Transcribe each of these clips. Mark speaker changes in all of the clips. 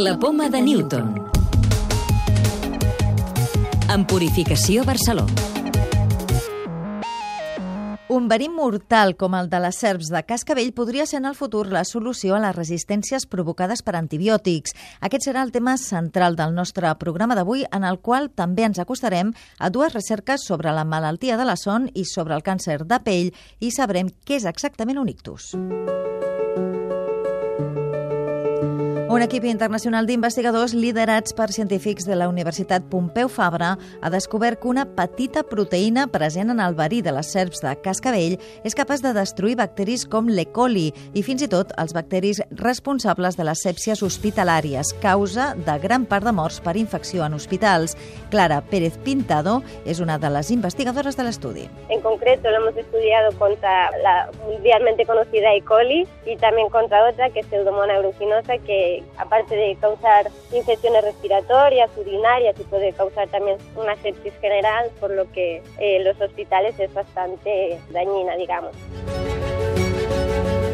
Speaker 1: La poma de Newton. En Purificació Barceló.
Speaker 2: Un verí mortal com el de les serps de cascavell podria ser en el futur la solució a les resistències provocades per antibiòtics. Aquest serà el tema central del nostre programa d'avui, en el qual també ens acostarem a dues recerques sobre la malaltia de la son i sobre el càncer de pell i sabrem què és exactament un ictus. Un equip internacional d'investigadors liderats per científics de la Universitat Pompeu Fabra ha descobert que una petita proteïna present en el verí de les serps de cascavell és capaç de destruir bacteris com l'E. coli i fins i tot els bacteris responsables de les sèpcies hospitalàries, causa de gran part de morts per infecció en hospitals. Clara Pérez Pintado és una de les investigadores de l'estudi.
Speaker 3: En concreto lo hemos estudiado contra la mundialmente conocida E. coli y también contra otra que es Pseudomonas aeruginosa que aparte de causar infecciones respiratorias, urinarias y puede causar también una sepsis general, por lo que eh, los hospitales es bastante dañina, digamos.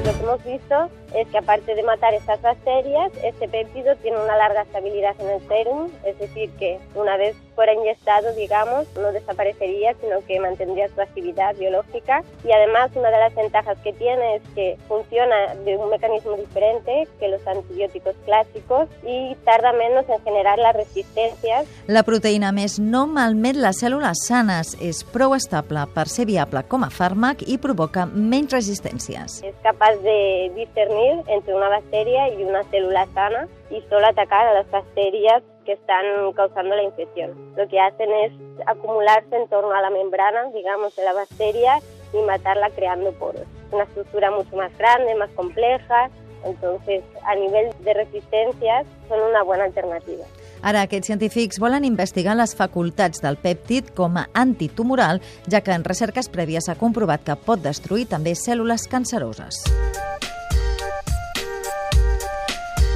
Speaker 3: Lo que hemos visto es que aparte de matar estas bacterias, este péptido tiene una larga estabilidad en el serum, es decir, que una vez fuera inyectado, digamos, no desaparecería, sino que mantendría su actividad biológica. Y además, una de las ventajas que tiene es que funciona de un mecanismo diferente que los antibióticos clásicos y tarda menos en generar las resistencias.
Speaker 2: La proteïna més no malmet les cèl·lules sanes, és prou estable per ser viable com a fàrmac i provoca menys resistències.
Speaker 3: Es capaz de discernir entre una bacteria y una célula sana y solo atacar a las bacterias que están causando la infección. Lo que hacen es acumularse en torno a la membrana, digamos, de la bacteria y matarla creando poros. Una estructura mucho más grande, más compleja, entonces a nivel de resistencias son una buena alternativa.
Speaker 2: Ara, aquests científics volen investigar les facultats del pèptid com a antitumoral, ja que en recerques prèvies s'ha comprovat que pot destruir també cèl·lules canceroses.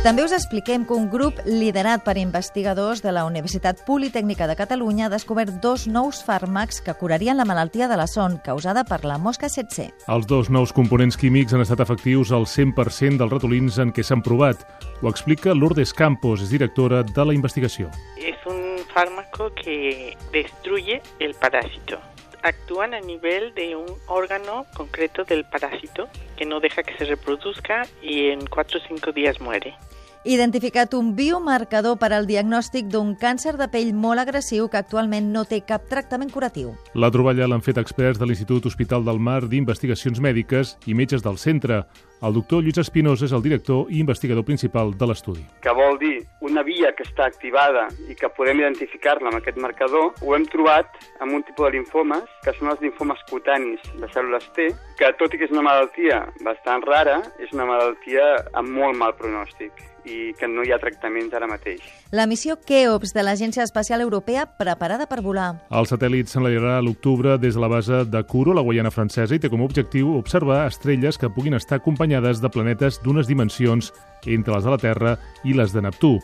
Speaker 2: També us expliquem que un grup liderat per investigadors de la Universitat Politècnica de Catalunya ha descobert dos nous fàrmacs que curarien la malaltia de la son causada per la mosca 7C.
Speaker 4: Els dos nous components químics han estat efectius al 100% dels ratolins en què s'han provat. Ho explica Lourdes Campos, és directora de la investigació.
Speaker 5: Es un fármaco que destruye el parásito. Actúan a nivel de un órgano concreto del parásito que no deja que se reproduzca y en 4 o 5 días muere.
Speaker 2: Identificat un biomarcador per al diagnòstic d'un càncer de pell molt agressiu que actualment no té cap tractament curatiu.
Speaker 4: La troballa l'han fet experts de l'Institut Hospital del Mar d'Investigacions Mèdiques i metges del centre. El doctor Lluís Espinosa és el director i investigador principal de l'estudi.
Speaker 6: Que vol dir una via que està activada i que podem identificar-la amb aquest marcador, ho hem trobat amb un tipus de linfomes, que són els linfomes cutanis de cèl·lules T, que tot i que és una malaltia bastant rara, és una malaltia amb molt mal pronòstic i que no hi ha tractaments ara mateix.
Speaker 2: La missió KEOPS de l'Agència Espacial Europea preparada per volar.
Speaker 4: El satèl·lit s'enlairarà a l'octubre des de la base de Kourou, la Guaiana francesa, i té com a objectiu observar estrelles que puguin estar acompanyades de planetes d'unes dimensions entre les de la Terra i les de Neptú.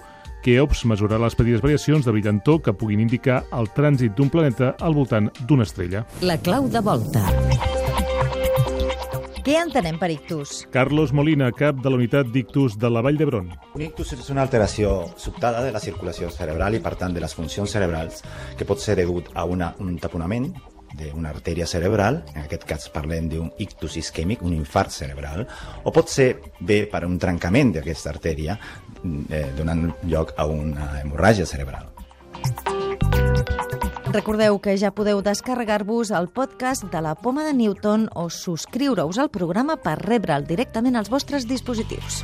Speaker 4: KEOPS mesurarà les petites variacions de brillantor que puguin indicar el trànsit d'un planeta al voltant d'una estrella.
Speaker 1: La clau de volta.
Speaker 2: Què entenem per ictus?
Speaker 4: Carlos Molina, cap de la unitat d'ictus de la Vall d'Hebron.
Speaker 7: Un ictus és una alteració sobtada de la circulació cerebral i, per tant, de les funcions cerebrals, que pot ser degut a una, un taponament d'una artèria cerebral, en aquest cas parlem d'un ictus isquèmic, un infart cerebral, o pot ser bé per un trencament d'aquesta artèria, eh, donant lloc a una hemorràgia cerebral.
Speaker 2: Recordeu que ja podeu descarregar-vos el podcast de la Poma de Newton o subscriure-us al programa per rebre'l directament als vostres dispositius.